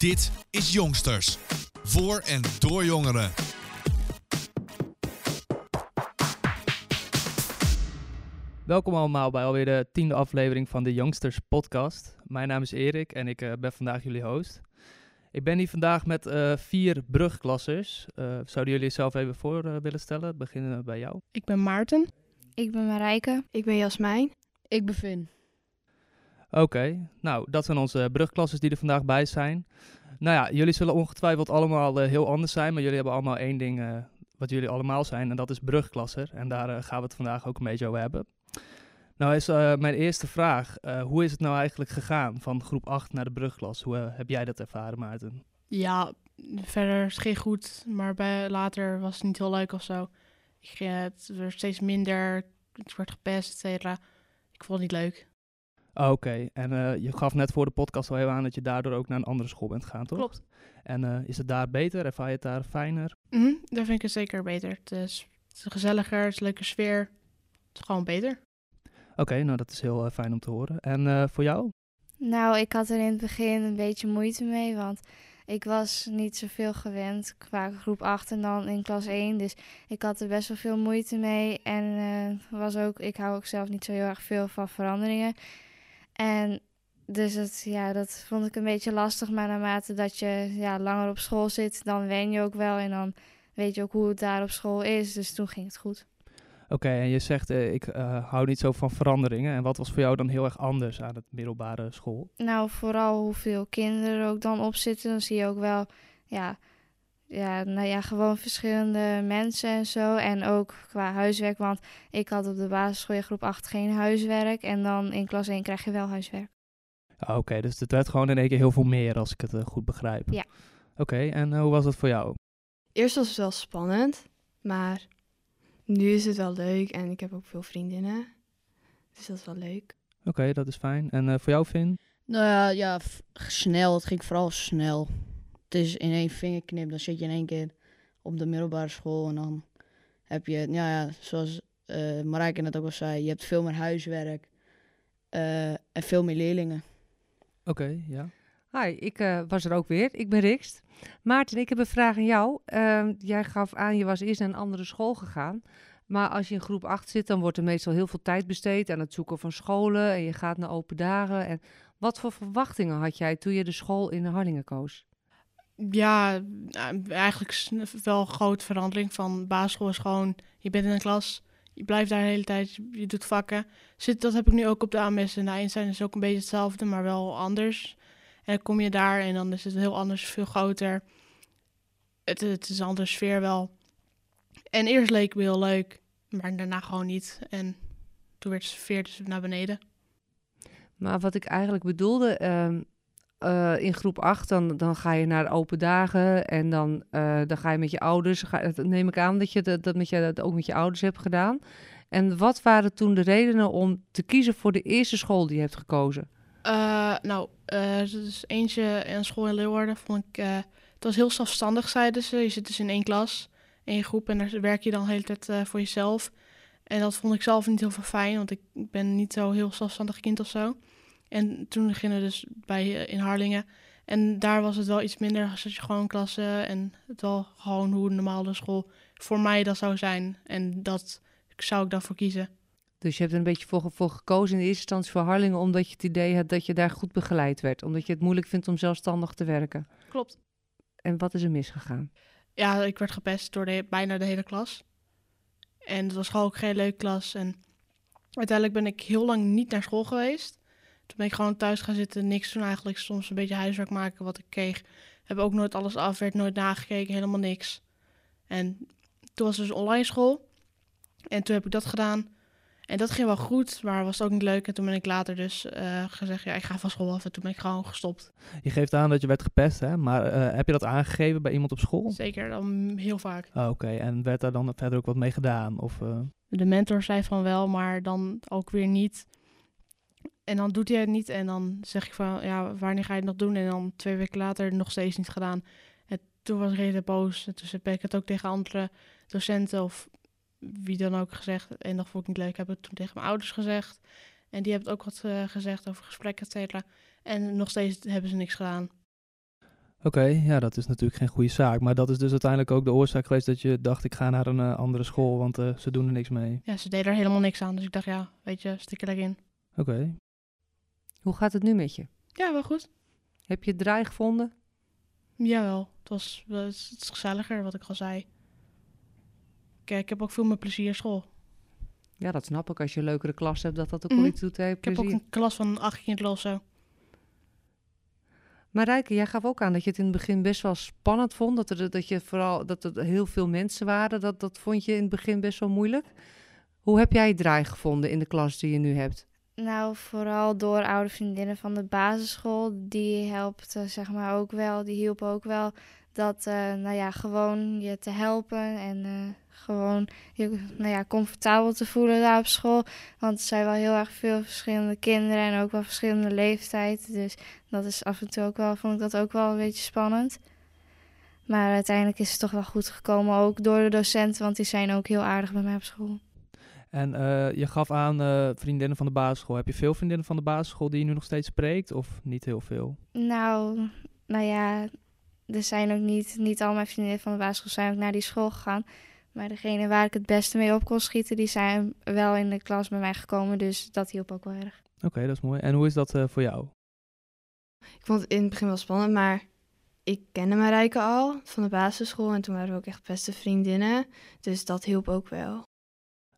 Dit is Jongsters. Voor en door jongeren. Welkom allemaal bij alweer de tiende aflevering van de Youngsters podcast. Mijn naam is Erik en ik eh, ben vandaag jullie host. Ik ben hier vandaag met eh, vier brugklassers. Eh, zouden jullie jezelf even voor willen stellen? Beginnen bij jou. Ik ben Maarten. Ik ben Marijke. Ik ben Jasmijn. Ik ben Vin. Oké, nou dat zijn onze brugklassers die er vandaag bij zijn. Nou ja, jullie zullen ongetwijfeld allemaal eh, heel anders zijn, maar jullie hebben allemaal één ding eh, wat jullie allemaal zijn en dat is brugklasser. En daar eh, gaan we het vandaag ook een beetje over hebben. Nou is mijn eerste vraag, hoe is het nou eigenlijk gegaan van groep 8 naar de brugklas? Hoe heb jij dat ervaren Maarten? Ja, verder is geen goed, maar later was het niet heel leuk of zo. Ik, ging- het werd steeds minder, het werd gepest, et cetera. Ik vond het niet leuk. Oké, en eh, je gaf net voor de podcast al heel aan dat je daardoor ook naar een andere school bent gegaan, toch? Klopt. En eh, is het daar beter? Ervaar je het daar fijner? Mhm, daar vind ik het zeker beter. Het is, het is gezelliger, het is een leuke sfeer. Het is gewoon beter. Oké, nou dat is heel eh, fijn om te horen. En eh, voor jou? Nou, ik had er in het begin een beetje moeite mee, want ik was niet zoveel gewend qua groep 8 en dan in klas 1. Dus ik had er best wel veel moeite mee. En eh, was ook, ik hou ook zelf niet zo heel erg veel van veranderingen. En dus het, ja, dat vond ik een beetje lastig. Maar naarmate dat je ja, langer op school zit, dan wen je ook wel. En dan weet je ook hoe het daar op school is. Dus toen ging het goed. Oké, en je zegt eh, ik eh, hou niet zo van veranderingen. En wat was voor jou dan heel erg anders aan het middelbare school? Nou, vooral hoeveel kinderen er ook dan op zitten. Dan zie je ook wel, ja, ja, nou ja, gewoon verschillende mensen en zo. En ook qua huiswerk, want ik had op de basisschool in groep 8 geen huiswerk. En dan in klas 1 krijg je wel huiswerk. Ah, Oké, dus het werd gewoon in één keer heel veel meer als ik het eh, goed begrijp. Ja. Oké, en eh, hoe was dat voor jou? Eerst was het wel spannend, maar nu is het wel leuk en ik heb ook veel vriendinnen. Dus dat is wel leuk. Oké, dat is fijn. En eh, voor jou, Vin? Nou ja, ja snel. Het ging vooral snel. Het is in één vingerknip. Dan zit je in één keer op de middelbare school. En dan heb je, ja, ja zoals eh Marijke net ook al zei, je hebt veel meer huiswerk. eh, en veel meer leerlingen. Oké, ja. Hi, ik eh, was er ook weer. Ik ben Rikst. Maarten, ik heb een vraag aan jou. Ehm, jij gaf aan, je was eerst naar een andere school gegaan. Maar als je in groep 8 zit, dan wordt er meestal heel veel tijd besteed aan het zoeken van scholen. En je gaat naar open dagen. En wat voor verwachtingen had jij toen je de school in Harlingen koos? Ja, nou, eigenlijk wel een grote verandering. Van basisschool is gewoon, je bent in een klas, je blijft daar de hele tijd, je, doet vakken. Zit, dat heb ik nu ook op de AMS en de Einstein is ook een beetje hetzelfde, maar wel anders. En dan kom je daar en dan is het heel anders, veel groter. Het, het is een andere sfeer wel. En eerst leek me heel leuk, maar daarna gewoon niet. En toen werd de sfeer dus naar beneden. Maar wat ik eigenlijk bedoelde, ehm, eh, in groep 8, dan, dan ga je naar open dagen en dan, eh, dan ga je met je ouders. Ga, dat neem ik aan dat je dat, dat, met je, dat ook met je ouders hebt gedaan. En wat waren toen de redenen om te kiezen voor de eerste school die je hebt gekozen? Eh, nou, dus eentje in school in Leeuwarden vond ik... het was heel zelfstandig, zeiden ze. Je zit dus in één klas, één groep en daar werk je dan de hele tijd voor jezelf. En dat vond ik zelf niet heel veel fijn, want ik ben niet zo heel zelfstandig kind of zo. En toen gingen we dus bij eh, in Harlingen. En daar was het wel iets minder, zat je gewoon in klassen en het wel gewoon hoe een normale school voor mij dat zou zijn. En dat zou ik dan voor kiezen. Dus je hebt er een beetje voor, voor gekozen in de eerste instantie voor Harlingen, omdat je het idee had dat je daar goed begeleid werd. Omdat je het moeilijk vindt om zelfstandig te werken. Klopt. En wat is er misgegaan? ja, ik werd gepest door de, bijna de hele klas. En het was gewoon ook geen leuke klas. En uiteindelijk ben ik heel lang niet naar school geweest. Toen ben ik gewoon thuis gaan zitten, niks doen eigenlijk. Soms een beetje huiswerk maken wat ik kreeg. Heb ook nooit alles af, werd nooit nagekeken, helemaal niks. En toen was dus online school. En toen heb ik dat gedaan. En dat ging wel goed, maar was ook niet leuk. En toen ben ik later dus eh, gezegd, ja, ik ga van school af. En toen ben ik gewoon gestopt. Je geeft aan dat je werd gepest, hè? Maar eh, heb je dat aangegeven bij iemand op school? Zeker, dan heel vaak. Ah, Oké, en werd daar dan verder ook wat mee gedaan? Of, eh, De mentor zei van wel, maar dan ook weer niet. En dan doet hij het niet en dan zeg ik van, ja, wanneer ga je het nog doen? En dan twee weken later nog steeds niet gedaan. En toen was ik redelijk boos. En toen heb ik het ook tegen andere docenten of wie dan ook gezegd. En dat vond ik niet leuk. Ik heb het toen tegen mijn ouders gezegd. En die hebben het ook wat eh, gezegd over gesprekken, et cetera. En nog steeds hebben ze niks gedaan. Oké, ja, dat is natuurlijk geen goede zaak. Maar dat is dus uiteindelijk ook de oorzaak geweest dat je dacht, ik ga naar een eh, andere school, want eh, ze doen er niks mee. Ja, ze deden er helemaal niks aan. Dus ik dacht, ja, weet je, stik er lekker in. Oké. Hoe gaat het nu met je? Ja, wel goed. Heb je het draai gevonden? Jawel, het was wel- het is gezelliger, wat ik al zei. Kijk, ik heb ook veel meer plezier in school. Ja, dat snap ik. Als je een leukere klas hebt, dat dat ook wel iets doet. Hè? Ik heb ook een klas van acht kinderen of zo. Maar Rijke, jij gaf ook aan dat je het in het begin best wel spannend vond. Dat er, dat je vooral dat er heel veel mensen waren. Dat, dat vond je in het begin best wel moeilijk. Hoe heb jij het draai gevonden in de klas die je nu hebt? Nou, vooral door oude vriendinnen van de basisschool. Die helpte zeg maar ook wel. Die hielpen ook wel. Dat, eh, nou ja, gewoon je te helpen. En eh, gewoon je nou ja, comfortabel te voelen daar op school. Want er zijn wel heel erg veel verschillende kinderen. En ook wel verschillende leeftijd. Dus dat is af en toe ook wel, vond ik dat ook wel een beetje spannend. Maar uiteindelijk is het toch wel goed gekomen. Ook door de docenten. Want die zijn ook heel aardig bij mij op school. En eh, je gaf aan eh, vriendinnen van de basisschool. Heb je veel vriendinnen van de basisschool die je nu nog steeds spreekt? Of niet heel veel? Nou, nou ja, er zijn ook niet, niet al mijn vriendinnen van de basisschool zijn ook naar die school gegaan. Maar degene waar ik het beste mee op kon schieten, die zijn wel in de klas bij mij gekomen. Dus dat hielp ook wel erg. Oké, dat is mooi. En hoe is dat eh, voor jou? Ik vond het in het begin wel spannend, maar ik kende Marijke al van de basisschool. En toen waren we ook echt beste vriendinnen. Dus dat hielp ook wel.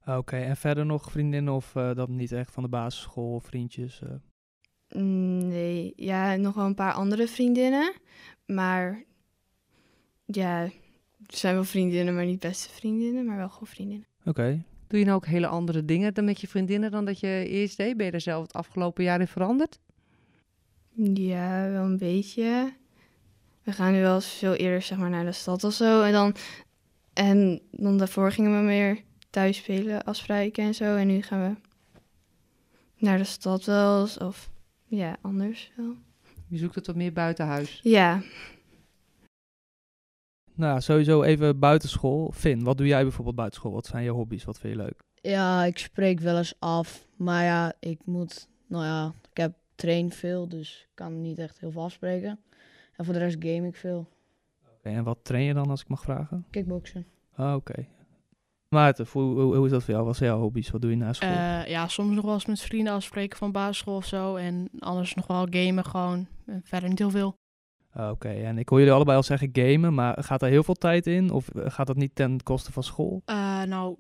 Oké, en verder nog vriendinnen of eh, dat niet echt van de basisschool of vriendjes? eh? Mm, Nee, ja, nog wel een paar andere vriendinnen. Maar ja, er zijn wel vriendinnen, maar niet beste vriendinnen. Maar wel gewoon vriendinnen. Oké. Doe je nou ook hele andere dingen dan met je vriendinnen dan dat je eerst deed? Ben je er zelf het afgelopen jaar in veranderd? Ja, wel een beetje. We gaan nu wel eens veel eerder zeg maar, naar de stad of zo. En dan, en dan daarvoor gingen we meer thuis spelen, afspreken en zo. En nu gaan we naar de stad wel eens. Of ja, anders wel. Je zoekt het wat meer buiten huis. Ja, Nou, sowieso even buitenschool. Finn, wat doe jij bijvoorbeeld buitenschool? Wat zijn je hobby's? Wat vind je leuk? Ja, ik spreek wel eens af. Maar ja, ik moet, nou ja, ik heb train veel, dus ik kan niet echt heel veel afspreken. En voor de rest game ik veel. Oké, en wat train je dan, als ik mag vragen? Kickboksen. Ah, Oké. Maarten, hoe, hoe, hoe is dat voor jou? Wat zijn jouw hobby's? Wat doe je na school? Eh, ja, soms nog wel eens met vrienden afspreken van basisschool of zo. En anders nog wel gamen gewoon. Verder niet heel veel. Ah, Oké, en ik hoor jullie allebei al zeggen gamen, maar gaat er heel veel tijd in? Of eh, gaat dat niet ten koste van school? Eh, nou,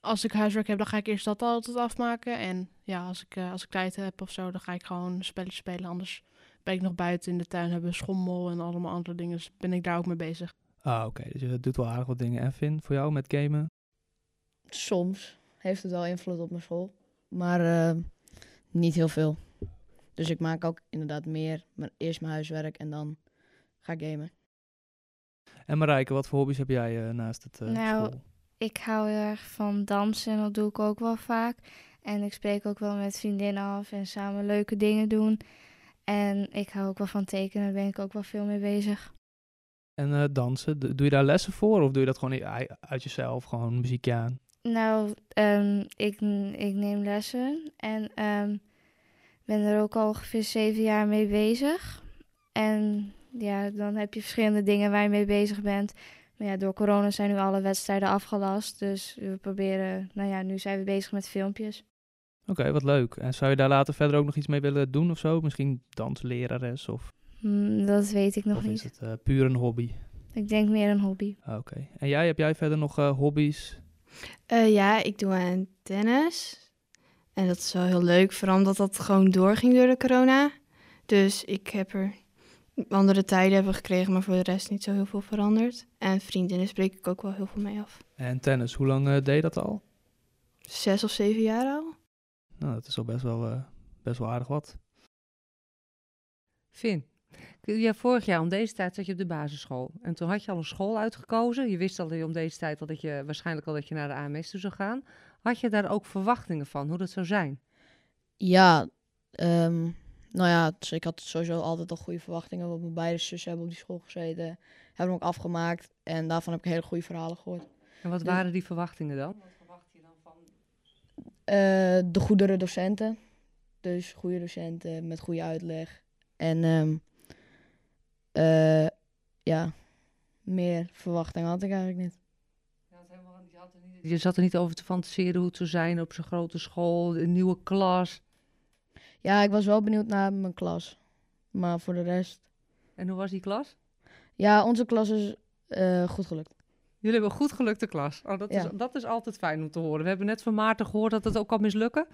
als ik huiswerk heb, dan ga ik eerst dat altijd afmaken. En ja, als ik, als ik tijd heb of zo, dan ga ik gewoon een spelletje spelen. Anders ben ik nog buiten in de tuin, hebben we schommel en allemaal andere dingen. Dus ben ik daar ook mee bezig. Ah, oké. Dus je doet wel aardig wat dingen. En voor jou met gamen? Soms heeft het wel invloed op mijn school. Maar eh, niet heel veel. Dus ik maak ook inderdaad meer. Maar eerst mijn huiswerk en dan ga ik gamen. En Marijke, wat voor hobby's heb jij eh, naast het eh, Nou, school? Ik hou heel erg van dansen en dat doe ik ook wel vaak. En ik spreek ook wel met vriendinnen af en samen leuke dingen doen. En ik hou ook wel van tekenen, daar ben ik ook wel veel mee bezig. En eh, dansen, Do- doe je daar lessen voor? Of doe je dat gewoon i- uit jezelf, gewoon muziekje aan? Nou, ehm, ik, ik neem lessen en ehm, ben er ook al ongeveer zeven jaar mee bezig. En ja, dan heb je verschillende dingen waar je mee bezig bent. Maar ja, door corona zijn nu alle wedstrijden afgelast. Dus we proberen, nou ja, nu zijn we bezig met filmpjes. Oké, wat leuk. En zou je daar later verder ook nog iets mee willen doen of zo? Misschien danslerares of, Hmm, dat weet ik nog of niet. is het eh, puur een hobby? Ik denk meer een hobby. Ah, Oké. En jij, heb jij verder nog eh, hobby's? Eh, ja, ik doe aan tennis. En dat is wel heel leuk, vooral omdat dat gewoon doorging door de corona. Dus ik heb er andere tijden hebben gekregen, maar voor de rest niet zo heel veel veranderd. En vriendinnen spreek ik ook wel heel veel mee af. En tennis, hoe lang eh, deed je dat al? Zes of zeven jaar al. Nou, dat is al best wel, eh, best wel aardig wat. Finn, ja, vorig jaar om deze tijd zat je op de basisschool. En toen had je al een school uitgekozen. Je wist al om deze tijd al dat je waarschijnlijk al dat je naar de AMS toe zou gaan. Had je daar ook verwachtingen van, hoe dat zou zijn? Ja, ehm, nou ja, dus ik had sowieso altijd al goede verwachtingen. Want mijn beide zussen hebben op die school gezeten. Hebben hem ook afgemaakt. En daarvan heb ik hele goede verhalen gehoord. En wat Dus- waren die verwachtingen dan? Eh, de goedere docenten. Dus goede docenten met goede uitleg. En ehm, eh, ja, meer verwachting had ik eigenlijk niet. Je zat er niet over te fantaseren hoe het zou zijn op zo'n grote school, een nieuwe klas. Ja, ik was wel benieuwd naar mijn klas. Maar voor de rest... En hoe was die klas? Ja, onze klas is eh, goed gelukt. Jullie hebben een goed gelukte klas. Oh, dat, is, dat is altijd fijn om te horen. We hebben net van Maarten gehoord dat het ook kan mislukken.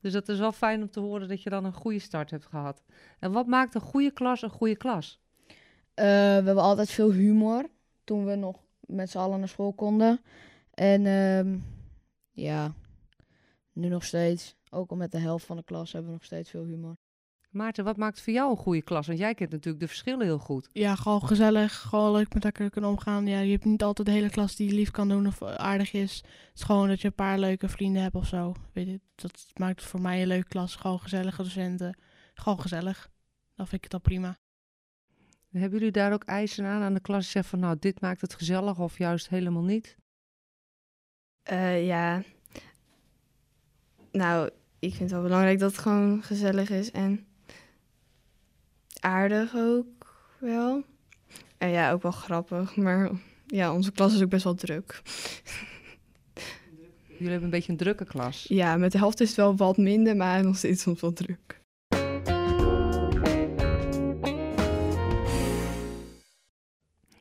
Dus dat is wel fijn om te horen dat je dan een goede start hebt gehad. En wat maakt een goede klas een goede klas? Eh, we hebben altijd veel humor toen we nog met z'n allen naar school konden. En ehm, ja, nu nog steeds. Ook al met de helft van de klas hebben we nog steeds veel humor. Maarten, wat maakt voor jou een goede klas? Want jij kent natuurlijk de verschillen heel goed. Ja, gewoon gezellig, gewoon leuk met elkaar kunnen omgaan. Ja, je hebt niet altijd de hele klas die je lief kan doen of aardig is. Het is gewoon dat je een paar leuke vrienden hebt of zo. Weet je, dat maakt het voor mij een leuke klas. Gewoon gezellige docenten. Gewoon gezellig. Dan vind ik het al prima. Hebben jullie daar ook eisen aan aan de klas? Zeg van nou, dit maakt het gezellig of juist helemaal niet? Eh, ja. Nou, ik vind het wel belangrijk dat het gewoon gezellig is en aardig ook wel. En ja, ook wel grappig, maar ja, onze klas is ook best wel druk. Jullie hebben een beetje een drukke klas. Ja, met de helft is het wel wat minder, maar nog steeds soms wel druk.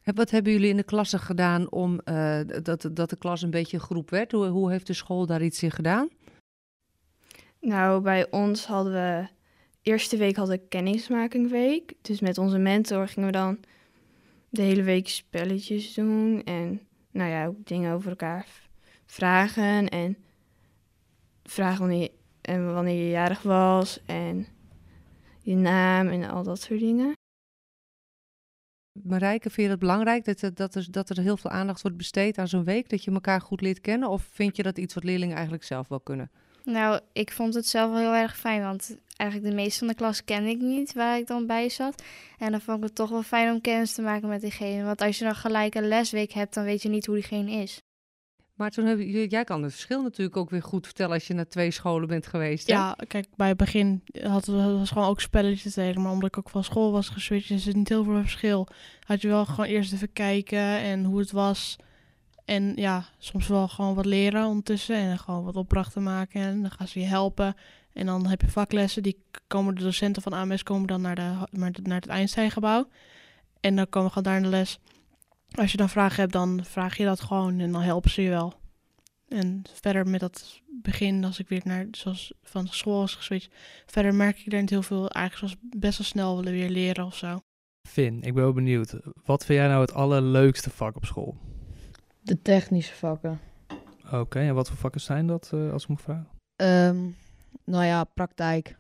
Wat hebben jullie in de klassen gedaan om eh, dat, dat de klas een beetje een groep werd? Hoe, hoe heeft de school daar iets in gedaan? Nou, bij ons hadden we... Eerste week hadden we kennismakingweek. Dus met onze mentor gingen we dan de hele week spelletjes doen. En nou ja, ook dingen over elkaar vragen. En vragen wanneer, en wanneer je jarig was. En je naam en al dat soort dingen. Marijke, vind je het belangrijk dat, er- dat, er, dat er heel veel aandacht wordt besteed aan zo'n week? Dat je elkaar goed leert kennen? Of vind je dat iets wat leerlingen eigenlijk zelf wel kunnen? Nou, ik vond het zelf wel heel erg fijn, want eigenlijk de meeste van de klas kende ik niet waar ik dan bij zat. En dan vond ik het toch wel fijn om kennis te maken met diegene. Want als je dan gelijk een lesweek hebt, dan weet je niet hoe diegene is. Maar toen hebben jullie, jij kan het verschil natuurlijk ook weer goed vertellen als je naar twee scholen bent geweest. Ja, kijk, bij het begin we was gewoon ook spelletjes delen. Maar omdat ik ook van school was geswitcht, is het niet heel veel verschil. Had je wel gewoon eerst even kijken en hoe het was. En ja, soms wel gewoon wat leren ondertussen. En gewoon wat opdrachten maken. En dan gaan ze je helpen. En dan heb je vaklessen. Die komen de docenten van AMS komen dan naar, de- naar het Einsteingebouw. En dan komen we gewoon daar in de les. Als je dan vragen hebt, dan vraag je dat gewoon. En dan helpen ze je wel. En verder met dat begin, als ik weer naar, zoals van school was geswitcht, verder merk ik er niet heel veel. Eigenlijk zoals best wel snel willen weer leren of zo. Finn, ik ben wel benieuwd. Wat vind jij nou het allerleukste vak op school? De technische vakken. Oké, en wat voor vakken zijn dat, eh, als ik moet vragen? Ehm, nou ja, praktijk.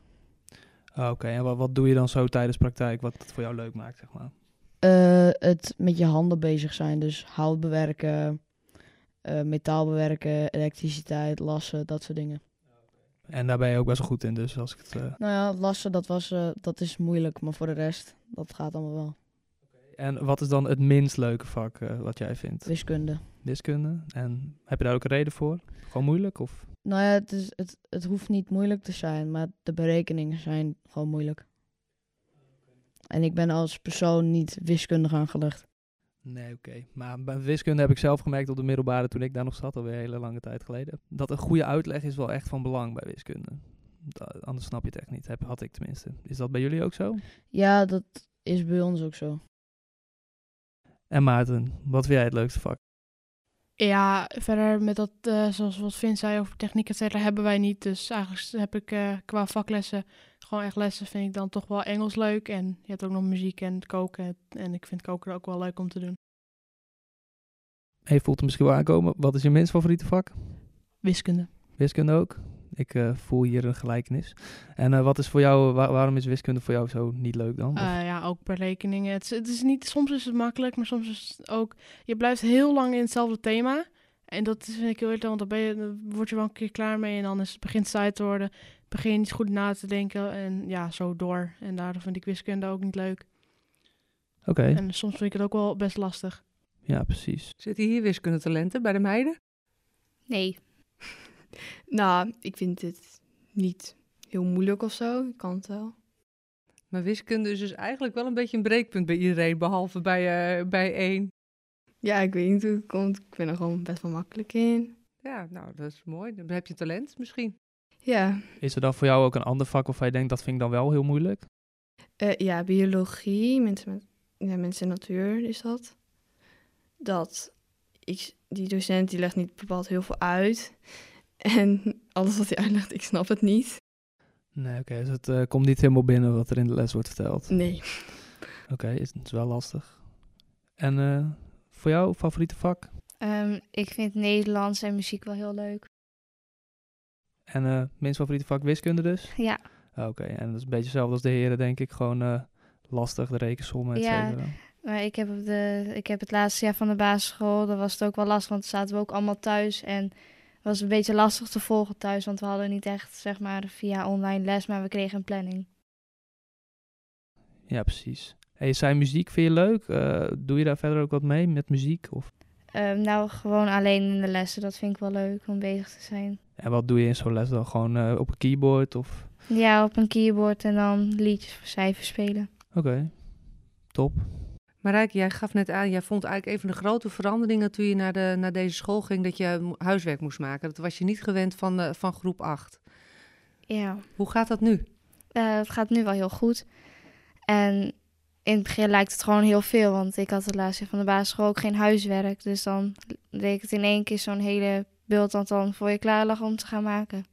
Oké, en wat, wat doe je dan zo tijdens praktijk wat het voor jou leuk maakt, zeg maar? Eh, het met je handen bezig zijn. Dus hout bewerken, eh, metaal bewerken, elektriciteit, lassen, dat soort dingen. En daar ben je ook best wel goed in, dus als ik het... eh, Nou ja, lassen, dat, was, dat is moeilijk. Maar voor de rest, dat gaat allemaal wel. En wat is dan het minst leuke vak wat jij vindt? Wiskunde. Wiskunde. En heb je daar ook een reden voor? Gewoon moeilijk? Of? Nou ja, het, is, het, het hoeft niet moeilijk te zijn, maar de berekeningen zijn gewoon moeilijk. En ik ben als persoon niet wiskundig aangelegd. Nee, oké. Maar bij wiskunde heb ik zelf gemerkt op de middelbare toen ik daar nog zat, alweer een hele lange tijd geleden. Dat een goede uitleg is wel echt van belang bij wiskunde. Anders snap je het echt niet. Heb, had ik tenminste. Is dat bij jullie ook zo? Ja, dat is bij ons ook zo. En Maarten, wat vind jij het leukste vak? Ja, verder met dat, eh, zoals wat Vin zei over techniek, et cetera, hebben wij niet. Dus eigenlijk heb ik eh, qua vaklessen gewoon echt lessen. Vind ik dan toch wel Engels leuk. En je hebt ook nog muziek en koken. En ik vind koken ook wel leuk om te doen. En je voelt hem misschien wel aankomen. Wat is je minst favoriete vak? Wiskunde. Wiskunde ook. Ik eh, voel hier een gelijkenis. En eh, wat is voor jou, wa- waarom is wiskunde voor jou zo niet leuk dan? Eh, ja, ook per rekeningen. Het is, het is niet, soms is het makkelijk, maar soms is het ook... Je blijft heel lang in hetzelfde thema. En dat vind ik heel irritant, want dan, ben je, dan word je wel een keer klaar mee. En dan is het begint saai te worden. Begin je niet goed na te denken. En ja, zo door. En daardoor vind ik wiskunde ook niet leuk. Oké, En soms vind ik het ook wel best lastig. ja precies. Zitten hier wiskundetalenten bij de meiden? Nee, Nou, ik vind het niet heel moeilijk of zo. Ik kan het wel. Maar wiskunde is dus eigenlijk wel een beetje een breekpunt bij iedereen, behalve bij, eh, bij één. Ja, ik weet niet hoe het komt. Ik ben er gewoon best wel makkelijk in. Ja, nou, dat is mooi. Dan heb je talent misschien. Ja, Is er dan voor jou ook een ander vak waarvan je denkt, dat vind ik dan wel heel moeilijk? Eh, ja biologie, mensen met ja, mensen en natuur is dat. Dat ik, die docent die legt niet bepaald heel veel uit. En alles wat hij uitlegt, ik snap het niet. Nee, oké, dus het eh, komt niet helemaal binnen wat er in de les wordt verteld. Nee. Oké, is, is wel lastig. En eh, voor jou, favoriete vak? Ehm, ik vind Nederlands en muziek wel heel leuk. En eh minst favoriete vak wiskunde dus? Ja, Oké, en dat is een beetje hetzelfde als de heren, denk ik. Gewoon eh, lastig, de rekensommen, et Ja. maar ik heb, op de, ik heb het laatste jaar van de basisschool, dat was het ook wel lastig, want zaten we ook allemaal thuis. En het was een beetje lastig te volgen thuis, want we hadden niet echt, zeg maar, via online les, maar we kregen een planning. Ja, precies. Hey, je zei muziek, vind je leuk? Eh, doe je daar verder ook wat mee met muziek? Of... Ehm, nou, gewoon alleen in de lessen, dat vind ik wel leuk om bezig te zijn. En wat doe je in zo'n les dan? Gewoon eh, op een keyboard? Of... Ja, op een keyboard en dan liedjes voor cijfers spelen. Oké, top. Marijke, jij gaf net aan, jij vond eigenlijk even de grote veranderingen toen je naar, de, naar deze school ging, dat je huiswerk moest maken. Dat was je niet gewend van, eh, van groep 8. Ja. Hoe gaat dat nu? Eh, het gaat nu wel heel goed. En in het begin lijkt het gewoon heel veel, want ik had het laatste van de basisschool ook geen huiswerk. Dus dan deed ik het in één keer zo'n hele beeld dat dan voor je klaar lag om te gaan maken.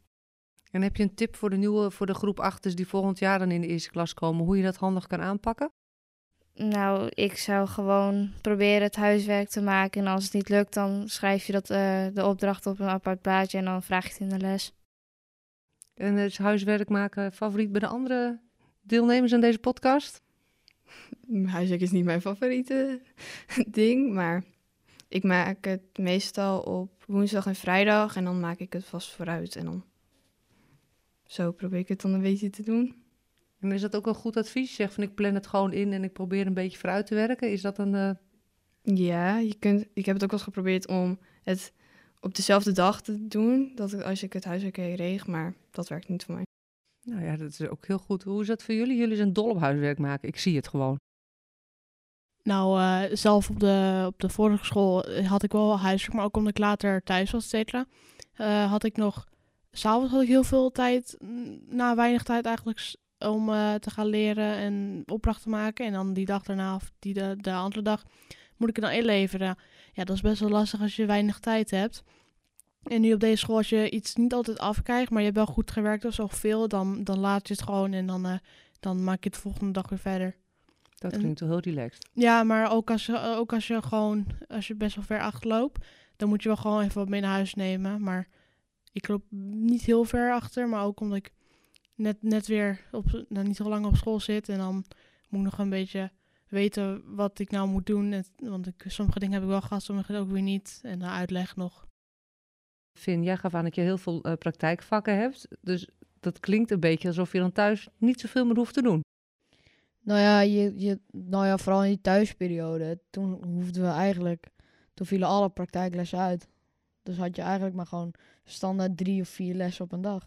En heb je een tip voor de nieuwe, voor de groep 8 die volgend jaar dan in de eerste klas komen, hoe je dat handig kan aanpakken? Nou, ik zou gewoon proberen het huiswerk te maken. En als het niet lukt, dan schrijf je dat, eh, de opdracht op een apart plaatje en dan vraag je het in de les. En is huiswerk maken favoriet bij de andere deelnemers aan deze podcast? Huiswerk is niet mijn favoriete ding, maar ik maak het meestal op woensdag en vrijdag en dan maak ik het vast vooruit. En dan zo probeer ik het dan een beetje te doen. En is dat ook een goed advies? Je zegt van ik plan het gewoon in en ik probeer een beetje vooruit te werken. Is dat een... eh, Ja, je kunt, ik heb het ook wel eens geprobeerd om het op dezelfde dag te doen, dat ik, als ik het huiswerk kreeg, maar dat werkt niet voor mij. Nou ja, dat is ook heel goed. Hoe is dat voor jullie? Jullie zijn dol op huiswerk maken. Ik zie het gewoon. Nou, eh, zelf op de, op de vorige school eh, had ik wel huiswerk, maar ook omdat ik later thuis was, et cetera, eh, had ik nog... S'avonds had ik heel veel tijd, mm, na weinig tijd eigenlijk, om eh, te gaan leren en opdrachten te maken. En dan die dag daarna, of die de, de andere dag, moet ik het dan inleveren. Ja, dat is best wel lastig als je weinig tijd hebt. En nu op deze school, als je iets niet altijd afkrijgt, maar je hebt wel goed gewerkt of zoveel, dan, dan laat je het gewoon en dan, eh, dan maak je het de volgende dag weer verder. Dat En- klinkt wel heel relaxed. Ja, maar ook als, je, ook als je gewoon, als je best wel ver achterloopt, dan moet je wel gewoon even wat mee naar huis nemen. Maar ik loop niet heel ver achter, maar ook omdat ik net, net weer op, nou, niet zo lang op school zit. En dan moet ik nog een beetje weten wat ik nou moet doen. En, want ik, sommige dingen heb ik wel gehad, sommige ook weer niet. En de uitleg nog. Finn, jij gaf aan dat je heel veel eh, praktijkvakken hebt. Dus dat klinkt een beetje alsof je dan thuis niet zoveel meer hoeft te doen. Nou ja, je, je, nou ja, vooral in die thuisperiode. Toen hoefden we eigenlijk, toen vielen alle praktijklessen uit. Dus had je eigenlijk maar gewoon standaard drie of vier lessen op een dag.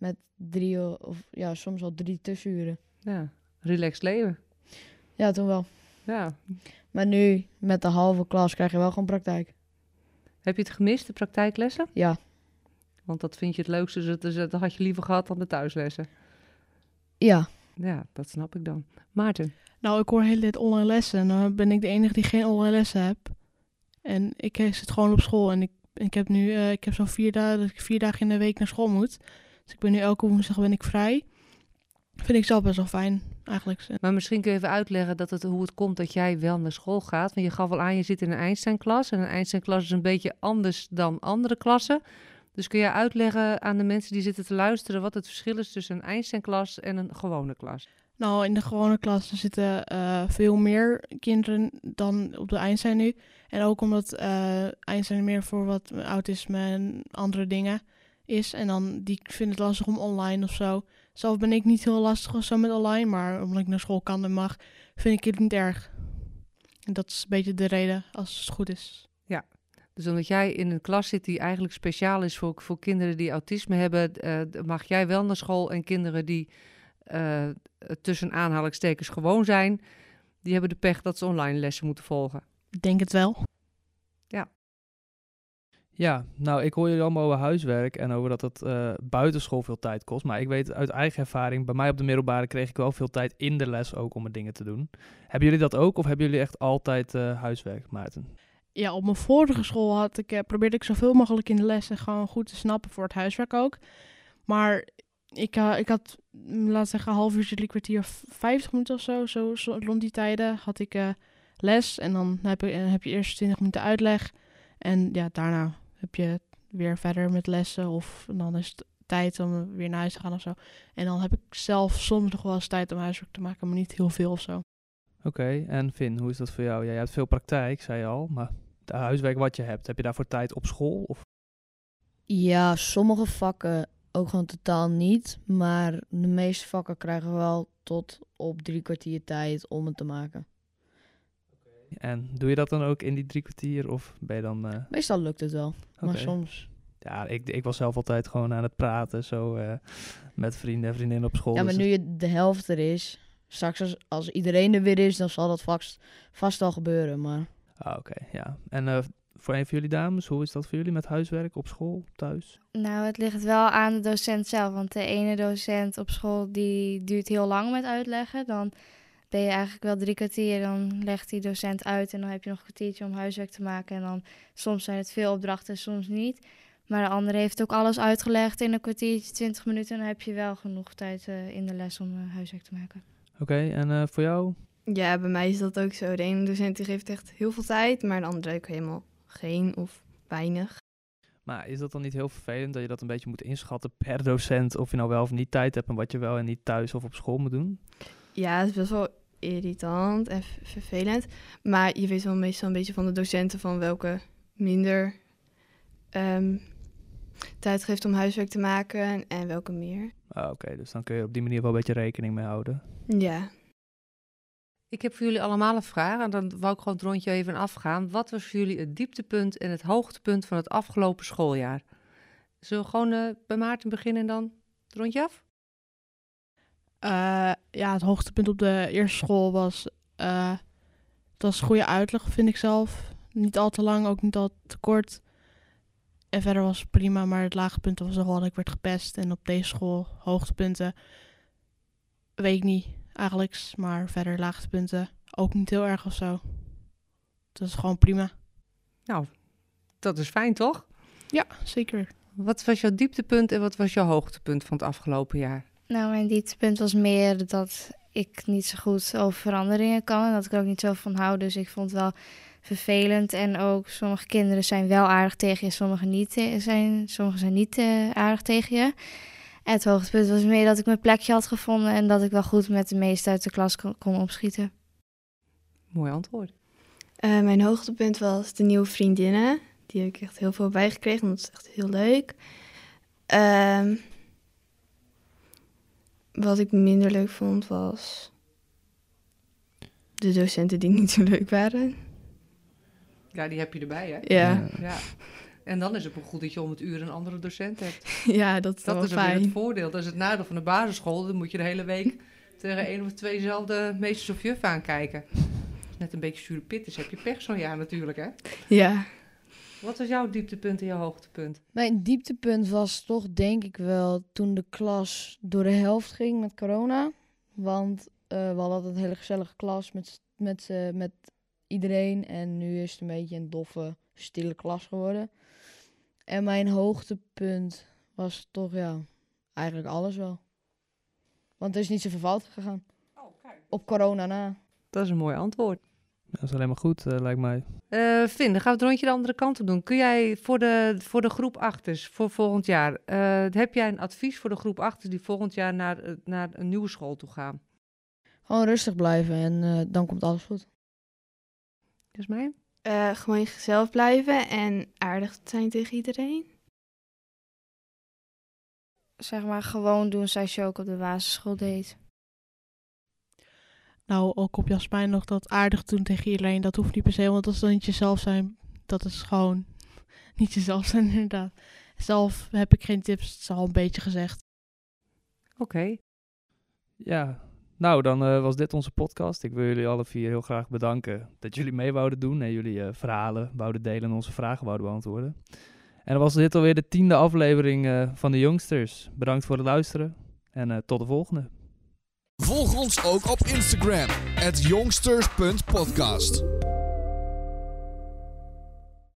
Met drie of ja, soms wel drie tussenuren. Ja, relaxed leven. Ja, toen wel. Ja. Maar nu, met de halve klas, krijg je wel gewoon praktijk. Heb je het gemist, de praktijklessen? Ja. Want dat vind je het leukste, dus dus dat had je liever gehad dan de thuislessen. Ja. Ja, dat snap ik dan. Maarten, Nou, ik hoor heel dit online lessen. En dan ben ik de enige die geen online lessen heb. En ik eh, zit gewoon op school. En ik, ik heb nu eh, ik heb zo'n vier dagen dat ik vier dagen in de week naar school moet. Dus ik ben nu elke woensdag ben ik vrij. Vind ik zelf best wel fijn, eigenlijk. maar misschien kun je even uitleggen dat het, hoe het komt dat jij wel naar school gaat. Want je gaf al aan, je zit in een Einstein-klas. En een Einstein-klas is een beetje anders dan andere klassen. Dus kun je uitleggen aan de mensen die zitten te luisteren... wat het verschil is tussen een Einstein-klas en een gewone klas? Nou, in de gewone klas zitten eh, veel meer kinderen dan op de Einstein nu. En ook omdat eh Einstein meer voor wat autisme en andere dingen is. En dan die vinden het lastig om online of zo. Zelf ben ik niet heel lastig of zo met online, maar omdat ik naar school kan en mag, vind ik het niet erg. En dat is een beetje de reden als het goed is. Dus omdat jij in een klas zit die eigenlijk speciaal is voor, voor kinderen die autisme hebben, eh, mag jij wel naar school en kinderen die eh, tussen aanhalingstekens gewoon zijn, die hebben de pech dat ze online lessen moeten volgen. Ik denk het wel. Ja, nou, ik hoor jullie allemaal over huiswerk en over dat het eh, buitenschool veel tijd kost. Maar ik weet uit eigen ervaring, bij mij op de middelbare kreeg ik wel veel tijd in de les ook om mijn dingen te doen. Hebben jullie dat ook of hebben jullie echt altijd eh, huiswerk, Maarten? Ja, op mijn vorige school had ik, eh, probeerde ik zoveel mogelijk in de lessen gewoon goed te snappen voor het huiswerk ook. Maar ik, ik had, mm, laat zeggen, half uurtje, drie kwartier, v- 50 minuten of zo, zo, zo rond die tijden had ik les. En dan heb, je, heb je eerst 20 minuten uitleg. En ja, daarna heb je weer verder met lessen. Of dan is het tijd om weer naar huis te gaan of zo. En dan heb ik zelf soms nog wel eens tijd om huiswerk te maken, maar niet heel veel of zo. Oké, en Finn, hoe is dat voor jou? Ja, jij hebt veel praktijk, zei je al, maar de huiswerk wat je hebt, heb je daarvoor tijd op school? Of? Ja, sommige vakken ook gewoon totaal niet. Maar de meeste vakken krijgen we wel tot op drie kwartier tijd om het te maken. En doe je dat dan ook in die drie kwartier of ben je dan... eh, Meestal lukt het wel, maar soms... Ja, ik, ik was zelf altijd gewoon aan het praten, zo eh, met vrienden en vriendinnen op school. Ja, maar dus nu je de helft er is, straks als, als iedereen er weer is, dan zal dat vast, vast al gebeuren. Maar Ah, oké, ja. En eh, voor een van jullie dames, hoe is dat voor jullie met huiswerk op school, thuis? Nou, het ligt wel aan de docent zelf. Want de ene docent op school die duurt heel lang met uitleggen. Dan ben je eigenlijk wel drie kwartier. Dan legt die docent uit en dan heb je nog een kwartiertje om huiswerk te maken. En dan soms zijn het veel opdrachten, soms niet. Maar de andere heeft ook alles uitgelegd in een kwartiertje, twintig minuten. En dan heb je wel genoeg tijd eh, in de les om eh, huiswerk te maken. Oké, en eh, voor jou? Ja, bij mij is dat ook zo. De ene docent die geeft echt heel veel tijd, maar de andere ook helemaal geen of weinig. Maar is dat dan niet heel vervelend dat je dat een beetje moet inschatten per docent of je nou wel of niet tijd hebt en wat je wel en niet thuis of op school moet doen? Ja, het is best wel irritant en vervelend. Maar je weet wel meestal een beetje van de docenten van welke minder ehm, tijd geeft om huiswerk te maken en welke meer. Ah, Oké, dus dan kun je op die manier wel een beetje rekening mee houden. Ja, Ik heb voor jullie allemaal een vraag en dan wou ik gewoon het rondje even afgaan. Wat was voor jullie het dieptepunt en het hoogtepunt van het afgelopen schooljaar? Zullen we gewoon eh, bij Maarten beginnen en dan het rondje af? Eh, ja, het hoogtepunt op de eerste school was... eh het was goede uitleg, vind ik zelf. Niet al te lang, ook niet al te kort. En verder was het prima, maar het laagtepunt was nog wel dat ik werd gepest. En op deze school hoogtepunten weet ik niet eigenlijk. Maar verder laagtepunten ook niet heel erg of zo. Dat is gewoon prima. Nou, dat is fijn toch? Ja, zeker. Wat was jouw dieptepunt en wat was jouw hoogtepunt van het afgelopen jaar? Nou, mijn dieptepunt was meer dat ik niet zo goed over veranderingen kan. En dat ik er ook niet zo van hou. Dus ik vond het wel vervelend. En ook sommige kinderen zijn wel aardig tegen je, sommige niet, eh, zijn, sommige zijn niet eh, aardig tegen je. En het hoogtepunt was meer dat ik mijn plekje had gevonden. En dat ik wel goed met de meesten uit de klas kon, kon opschieten. Mooi antwoord. Eh, mijn hoogtepunt was de nieuwe vriendinnen. Die heb ik echt heel veel bijgekregen, want dat is echt heel leuk. Ehm, wat ik minder leuk vond was de docenten die niet zo leuk waren. Ja, die heb je erbij, hè? Ja, Ja. En dan is het wel goed dat je om het uur een andere docent hebt. ja dat is Dat wel is fijn. het voordeel. Dat is het nadeel van de basisschool. Dan moet je de hele week tegen één of tweezelfde meesters of juf aankijken. Als het net een beetje zure pit is, heb je pech zo'n jaar natuurlijk, hè? Ja. Wat was jouw dieptepunt en jouw hoogtepunt? Mijn dieptepunt was toch denk ik wel toen de klas door de helft ging met corona. Want eh, we hadden altijd een hele gezellige klas met, met, eh, met iedereen. En nu is het een beetje een doffe, stille klas geworden. En mijn hoogtepunt was toch ja, eigenlijk alles wel. Want er is niet zoveel fout gegaan. Op corona na. Dat is een mooi antwoord. Dat is alleen maar goed, eh, lijkt mij. Eh Finn, dan gaan we het rondje de andere kant op doen. Kun jij voor de, voor de groep achters voor volgend jaar, eh, heb jij een advies voor de groep achters die volgend jaar naar, naar een nieuwe school toe gaan? Gewoon rustig blijven en eh, dan komt alles goed. Dat is mij. Eh, gewoon jezelf blijven en aardig zijn tegen iedereen. Zeg maar gewoon doen zoals je ook op de basisschool deed. Nou, ook op Jasmijn nog dat aardig doen tegen iedereen. Dat hoeft niet per se, want dat is dan niet jezelf zijn. Dat is gewoon niet jezelf zijn, inderdaad. Zelf heb ik geen tips, het is al een beetje gezegd. Oké. Ja, nou dan eh, was dit onze podcast. Ik wil jullie alle vier heel graag bedanken dat jullie mee wouden doen en jullie eh, verhalen wouden delen en onze vragen wouden beantwoorden. En dan was dit alweer de tiende aflevering eh, van de Youngsters. Bedankt voor het luisteren en tot de volgende. Volg ons ook op Instagram, jongsters.podcast.